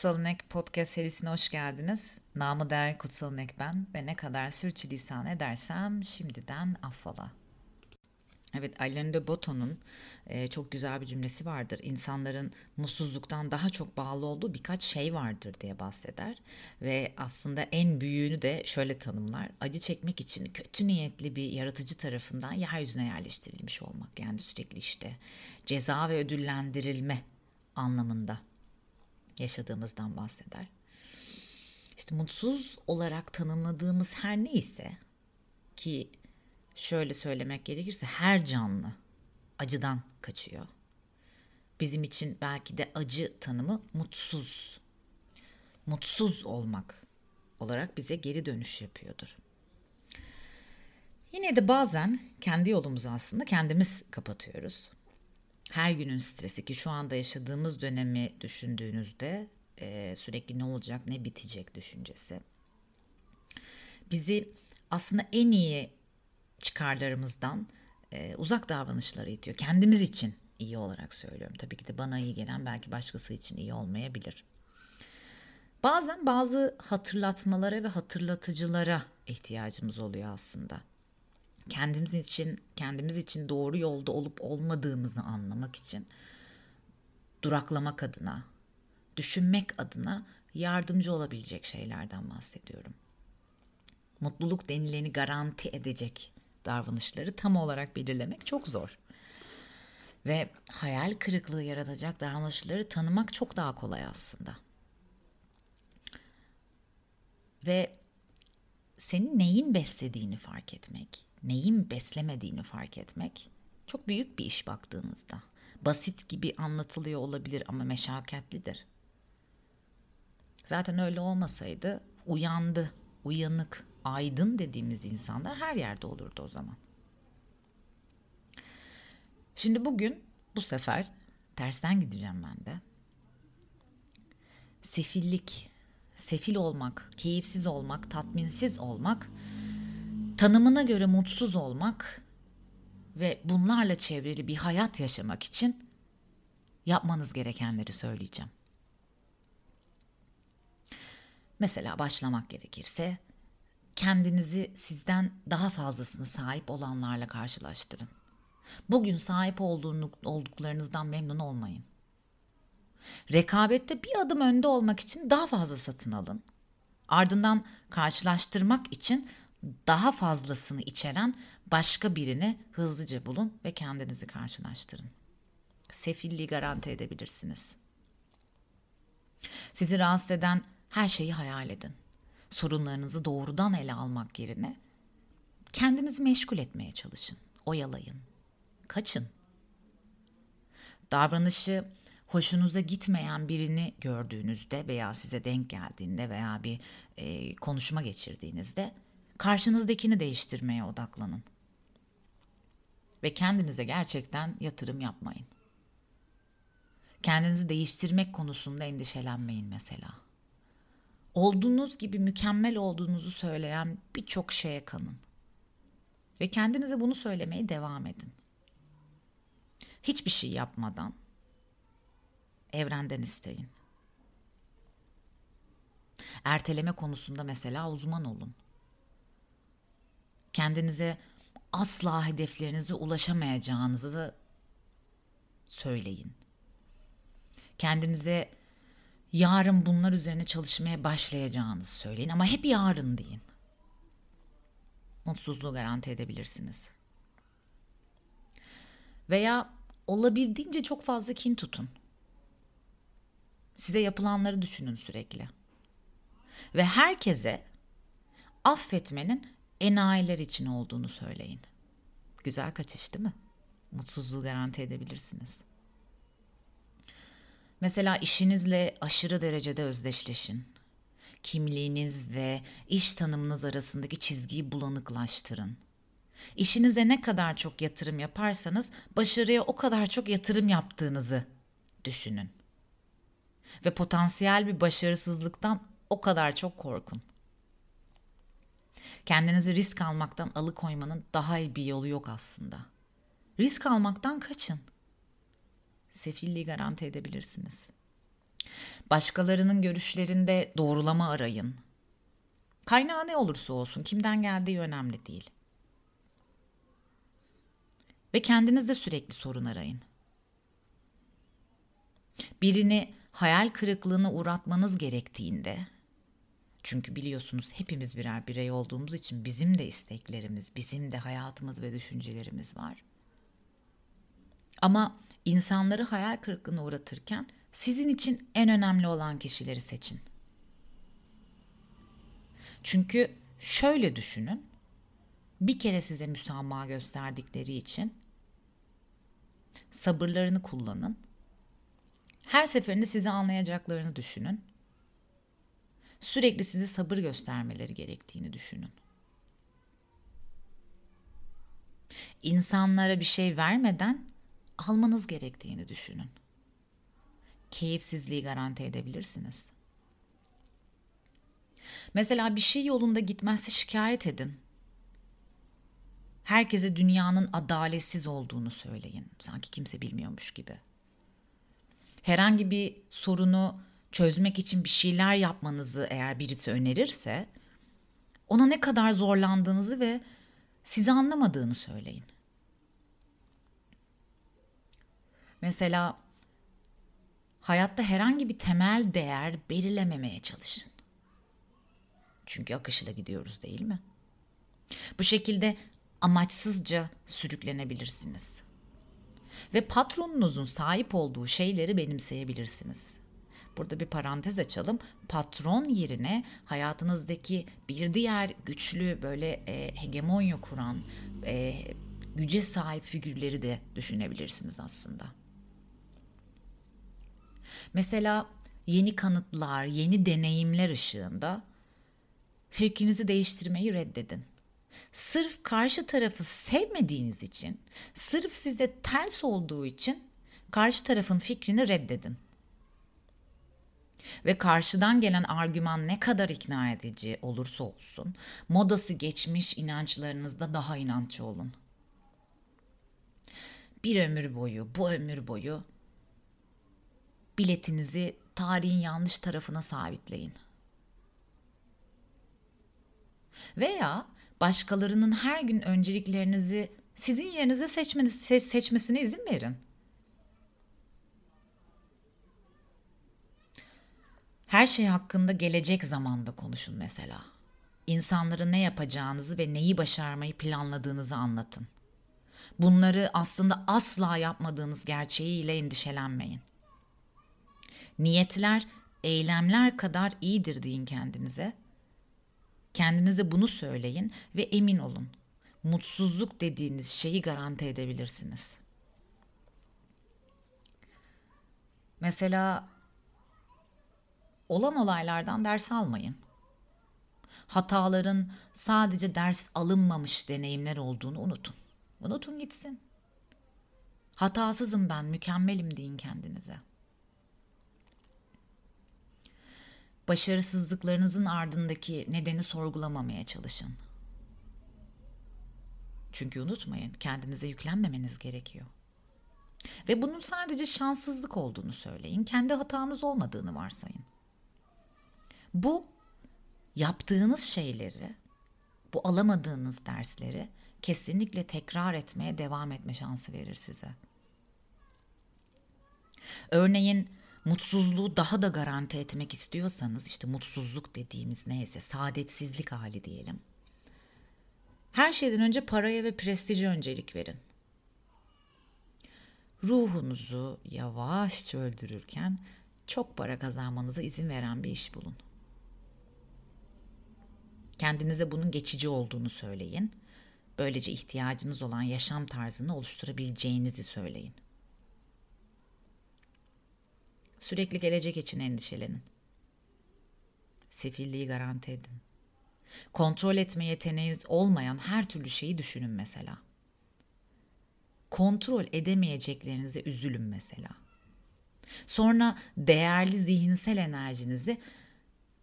Kutsal İnek Podcast serisine hoş geldiniz. Namı değer Kutsal İnek ben ve ne kadar sürçülisan edersem şimdiden affola. Evet, Alain de Botton'un e, çok güzel bir cümlesi vardır. İnsanların mutsuzluktan daha çok bağlı olduğu birkaç şey vardır diye bahseder. Ve aslında en büyüğünü de şöyle tanımlar. Acı çekmek için kötü niyetli bir yaratıcı tarafından yeryüzüne yerleştirilmiş olmak. Yani sürekli işte ceza ve ödüllendirilme anlamında yaşadığımızdan bahseder. İşte mutsuz olarak tanımladığımız her neyse ki şöyle söylemek gerekirse her canlı acıdan kaçıyor. Bizim için belki de acı tanımı mutsuz. Mutsuz olmak olarak bize geri dönüş yapıyordur. Yine de bazen kendi yolumuzu aslında kendimiz kapatıyoruz her günün stresi ki şu anda yaşadığımız dönemi düşündüğünüzde e, sürekli ne olacak ne bitecek düşüncesi bizi aslında en iyi çıkarlarımızdan e, uzak davranışları itiyor. Kendimiz için iyi olarak söylüyorum. Tabii ki de bana iyi gelen belki başkası için iyi olmayabilir. Bazen bazı hatırlatmalara ve hatırlatıcılara ihtiyacımız oluyor aslında kendimiz için kendimiz için doğru yolda olup olmadığımızı anlamak için duraklamak adına, düşünmek adına yardımcı olabilecek şeylerden bahsediyorum. Mutluluk denileni garanti edecek davranışları tam olarak belirlemek çok zor. Ve hayal kırıklığı yaratacak davranışları tanımak çok daha kolay aslında. Ve senin neyin beslediğini fark etmek, neyin beslemediğini fark etmek çok büyük bir iş baktığınızda. Basit gibi anlatılıyor olabilir ama meşakkatlidir. Zaten öyle olmasaydı uyandı, uyanık, aydın dediğimiz insanlar her yerde olurdu o zaman. Şimdi bugün bu sefer tersten gideceğim ben de. Sefillik, sefil olmak, keyifsiz olmak, tatminsiz olmak tanımına göre mutsuz olmak ve bunlarla çevrili bir hayat yaşamak için yapmanız gerekenleri söyleyeceğim. Mesela başlamak gerekirse kendinizi sizden daha fazlasını sahip olanlarla karşılaştırın. Bugün sahip olduğunu, olduklarınızdan memnun olmayın. Rekabette bir adım önde olmak için daha fazla satın alın. Ardından karşılaştırmak için daha fazlasını içeren başka birini hızlıca bulun ve kendinizi karşılaştırın. Sefilliği garanti edebilirsiniz. Sizi rahatsız eden her şeyi hayal edin. Sorunlarınızı doğrudan ele almak yerine kendinizi meşgul etmeye çalışın. Oyalayın. Kaçın. Davranışı hoşunuza gitmeyen birini gördüğünüzde veya size denk geldiğinde veya bir e, konuşma geçirdiğinizde Karşınızdakini değiştirmeye odaklanın. Ve kendinize gerçekten yatırım yapmayın. Kendinizi değiştirmek konusunda endişelenmeyin mesela. Olduğunuz gibi mükemmel olduğunuzu söyleyen birçok şeye kanın. Ve kendinize bunu söylemeye devam edin. Hiçbir şey yapmadan evrenden isteyin. Erteleme konusunda mesela uzman olun. Kendinize asla hedeflerinize ulaşamayacağınızı söyleyin. Kendinize yarın bunlar üzerine çalışmaya başlayacağınızı söyleyin ama hep yarın deyin. Mutsuzluğu garanti edebilirsiniz. Veya olabildiğince çok fazla kin tutun. Size yapılanları düşünün sürekli. Ve herkese affetmenin enayiler için olduğunu söyleyin. Güzel kaçış değil mi? Mutsuzluğu garanti edebilirsiniz. Mesela işinizle aşırı derecede özdeşleşin. Kimliğiniz ve iş tanımınız arasındaki çizgiyi bulanıklaştırın. İşinize ne kadar çok yatırım yaparsanız başarıya o kadar çok yatırım yaptığınızı düşünün. Ve potansiyel bir başarısızlıktan o kadar çok korkun. Kendinizi risk almaktan alıkoymanın daha iyi bir yolu yok aslında. Risk almaktan kaçın. Sefilliği garanti edebilirsiniz. Başkalarının görüşlerinde doğrulama arayın. Kaynağı ne olursa olsun, kimden geldiği önemli değil. Ve kendinizde sürekli sorun arayın. Birini hayal kırıklığına uğratmanız gerektiğinde çünkü biliyorsunuz hepimiz birer birey olduğumuz için bizim de isteklerimiz, bizim de hayatımız ve düşüncelerimiz var. Ama insanları hayal kırıklığına uğratırken sizin için en önemli olan kişileri seçin. Çünkü şöyle düşünün. Bir kere size müsamaha gösterdikleri için sabırlarını kullanın. Her seferinde sizi anlayacaklarını düşünün. Sürekli sizi sabır göstermeleri gerektiğini düşünün. İnsanlara bir şey vermeden almanız gerektiğini düşünün. Keyifsizliği garanti edebilirsiniz. Mesela bir şey yolunda gitmezse şikayet edin. Herkese dünyanın adaletsiz olduğunu söyleyin. Sanki kimse bilmiyormuş gibi. Herhangi bir sorunu çözmek için bir şeyler yapmanızı eğer birisi önerirse ona ne kadar zorlandığınızı ve sizi anlamadığını söyleyin. Mesela hayatta herhangi bir temel değer belirlememeye çalışın. Çünkü akışıyla gidiyoruz değil mi? Bu şekilde amaçsızca sürüklenebilirsiniz. Ve patronunuzun sahip olduğu şeyleri benimseyebilirsiniz. Burada bir parantez açalım. Patron yerine hayatınızdaki bir diğer güçlü böyle e, hegemonya kuran, e, güce sahip figürleri de düşünebilirsiniz aslında. Mesela yeni kanıtlar, yeni deneyimler ışığında fikrinizi değiştirmeyi reddedin. Sırf karşı tarafı sevmediğiniz için, sırf size ters olduğu için karşı tarafın fikrini reddedin. Ve karşıdan gelen argüman ne kadar ikna edici olursa olsun, modası geçmiş inançlarınızda daha inançlı olun. Bir ömür boyu, bu ömür boyu biletinizi tarihin yanlış tarafına sabitleyin. Veya başkalarının her gün önceliklerinizi sizin yerinize seçmeniz, seçmesine izin verin. Her şey hakkında gelecek zamanda konuşun mesela. İnsanların ne yapacağınızı ve neyi başarmayı planladığınızı anlatın. Bunları aslında asla yapmadığınız gerçeğiyle endişelenmeyin. Niyetler eylemler kadar iyidir deyin kendinize. Kendinize bunu söyleyin ve emin olun. Mutsuzluk dediğiniz şeyi garanti edebilirsiniz. Mesela olan olaylardan ders almayın. Hataların sadece ders alınmamış deneyimler olduğunu unutun. Unutun gitsin. Hatasızım ben, mükemmelim deyin kendinize. Başarısızlıklarınızın ardındaki nedeni sorgulamamaya çalışın. Çünkü unutmayın, kendinize yüklenmemeniz gerekiyor. Ve bunun sadece şanssızlık olduğunu söyleyin. Kendi hatanız olmadığını varsayın. Bu yaptığınız şeyleri, bu alamadığınız dersleri kesinlikle tekrar etmeye devam etme şansı verir size. Örneğin mutsuzluğu daha da garanti etmek istiyorsanız işte mutsuzluk dediğimiz neyse saadetsizlik hali diyelim. Her şeyden önce paraya ve prestije öncelik verin. Ruhunuzu yavaşça öldürürken çok para kazanmanıza izin veren bir iş bulun. Kendinize bunun geçici olduğunu söyleyin. Böylece ihtiyacınız olan yaşam tarzını oluşturabileceğinizi söyleyin. Sürekli gelecek için endişelenin. Sefilliği garanti edin. Kontrol etme yeteneğiniz olmayan her türlü şeyi düşünün mesela. Kontrol edemeyeceklerinize üzülün mesela. Sonra değerli zihinsel enerjinizi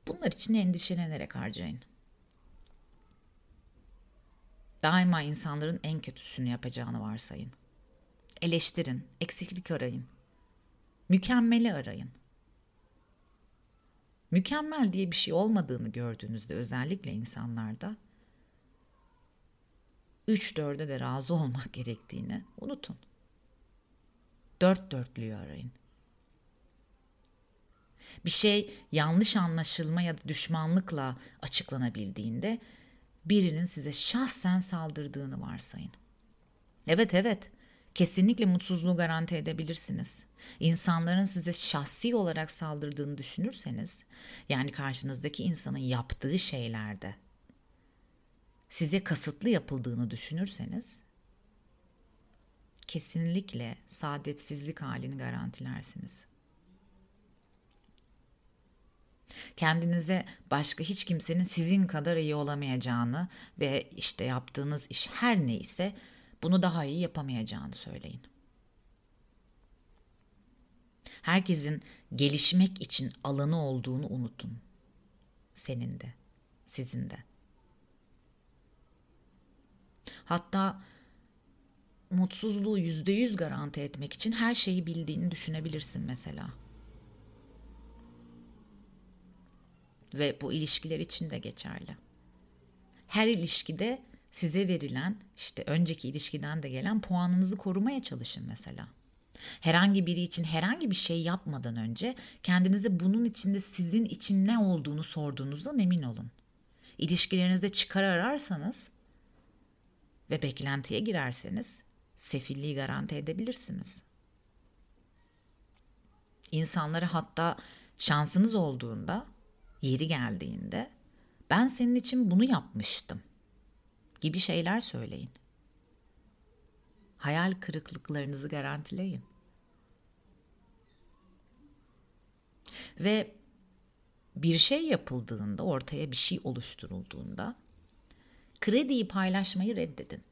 bunlar için endişelenerek harcayın. Daima insanların en kötüsünü yapacağını varsayın. Eleştirin, eksiklik arayın. Mükemmeli arayın. Mükemmel diye bir şey olmadığını gördüğünüzde özellikle insanlarda üç dörde de razı olmak gerektiğini unutun. Dört dörtlüğü arayın. Bir şey yanlış anlaşılma ya da düşmanlıkla açıklanabildiğinde birinin size şahsen saldırdığını varsayın. Evet evet kesinlikle mutsuzluğu garanti edebilirsiniz. İnsanların size şahsi olarak saldırdığını düşünürseniz yani karşınızdaki insanın yaptığı şeylerde size kasıtlı yapıldığını düşünürseniz kesinlikle saadetsizlik halini garantilersiniz. Kendinize başka hiç kimsenin sizin kadar iyi olamayacağını ve işte yaptığınız iş her neyse bunu daha iyi yapamayacağını söyleyin. Herkesin gelişmek için alanı olduğunu unutun. Senin de, sizin de. Hatta mutsuzluğu yüzde yüz garanti etmek için her şeyi bildiğini düşünebilirsin mesela. Ve bu ilişkiler için de geçerli. Her ilişkide size verilen işte önceki ilişkiden de gelen puanınızı korumaya çalışın mesela. Herhangi biri için herhangi bir şey yapmadan önce kendinize bunun içinde sizin için ne olduğunu sorduğunuzdan emin olun. İlişkilerinizde çıkar ararsanız ve beklentiye girerseniz sefilliği garanti edebilirsiniz. İnsanlara hatta şansınız olduğunda, yeri geldiğinde ben senin için bunu yapmıştım gibi şeyler söyleyin. Hayal kırıklıklarınızı garantileyin. Ve bir şey yapıldığında, ortaya bir şey oluşturulduğunda krediyi paylaşmayı reddedin.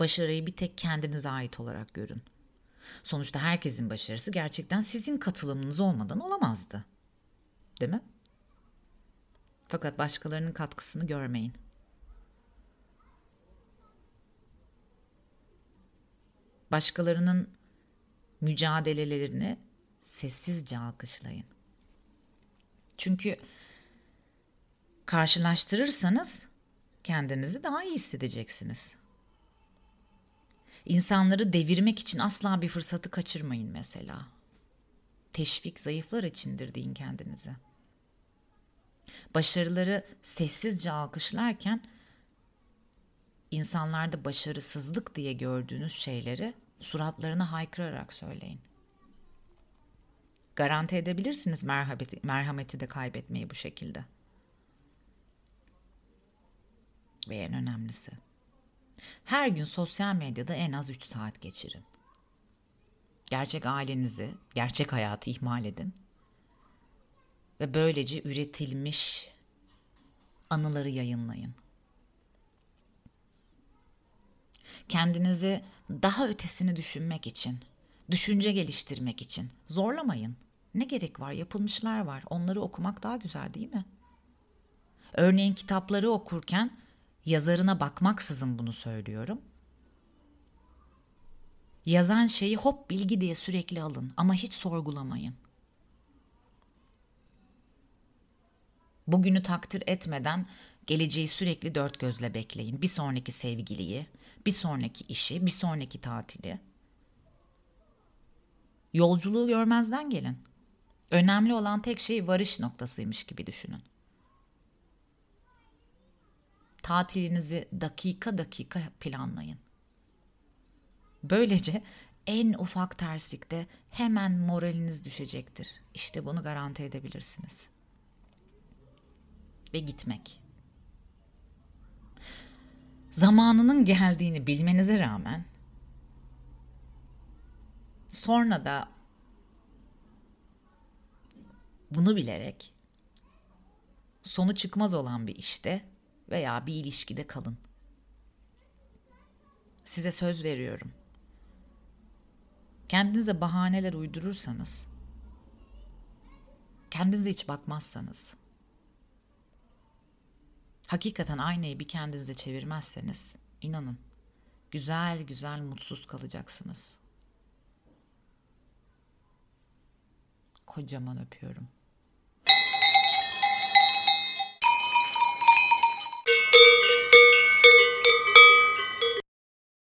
Başarıyı bir tek kendinize ait olarak görün. Sonuçta herkesin başarısı gerçekten sizin katılımınız olmadan olamazdı. Değil mi? Fakat başkalarının katkısını görmeyin. Başkalarının mücadelelerini sessizce alkışlayın. Çünkü karşılaştırırsanız kendinizi daha iyi hissedeceksiniz. İnsanları devirmek için asla bir fırsatı kaçırmayın mesela. Teşvik zayıflar içindir deyin kendinize. Başarıları sessizce alkışlarken insanlarda başarısızlık diye gördüğünüz şeyleri suratlarına haykırarak söyleyin. Garanti edebilirsiniz merhameti, merhameti de kaybetmeyi bu şekilde. Ve en önemlisi. Her gün sosyal medyada en az 3 saat geçirin. Gerçek ailenizi, gerçek hayatı ihmal edin. Ve böylece üretilmiş anıları yayınlayın. Kendinizi daha ötesini düşünmek için, düşünce geliştirmek için zorlamayın. Ne gerek var? Yapılmışlar var. Onları okumak daha güzel değil mi? Örneğin kitapları okurken yazarına bakmaksızın bunu söylüyorum. Yazan şeyi hop bilgi diye sürekli alın ama hiç sorgulamayın. Bugünü takdir etmeden geleceği sürekli dört gözle bekleyin. Bir sonraki sevgiliyi, bir sonraki işi, bir sonraki tatili. Yolculuğu görmezden gelin. Önemli olan tek şey varış noktasıymış gibi düşünün. Tatilinizi dakika dakika planlayın. Böylece en ufak terslikte hemen moraliniz düşecektir. İşte bunu garanti edebilirsiniz. Ve gitmek. Zamanının geldiğini bilmenize rağmen sonra da bunu bilerek sonu çıkmaz olan bir işte veya bir ilişkide kalın. Size söz veriyorum. Kendinize bahaneler uydurursanız, kendinize hiç bakmazsanız, hakikaten aynayı bir kendinize çevirmezseniz, inanın, güzel güzel mutsuz kalacaksınız. Kocaman öpüyorum.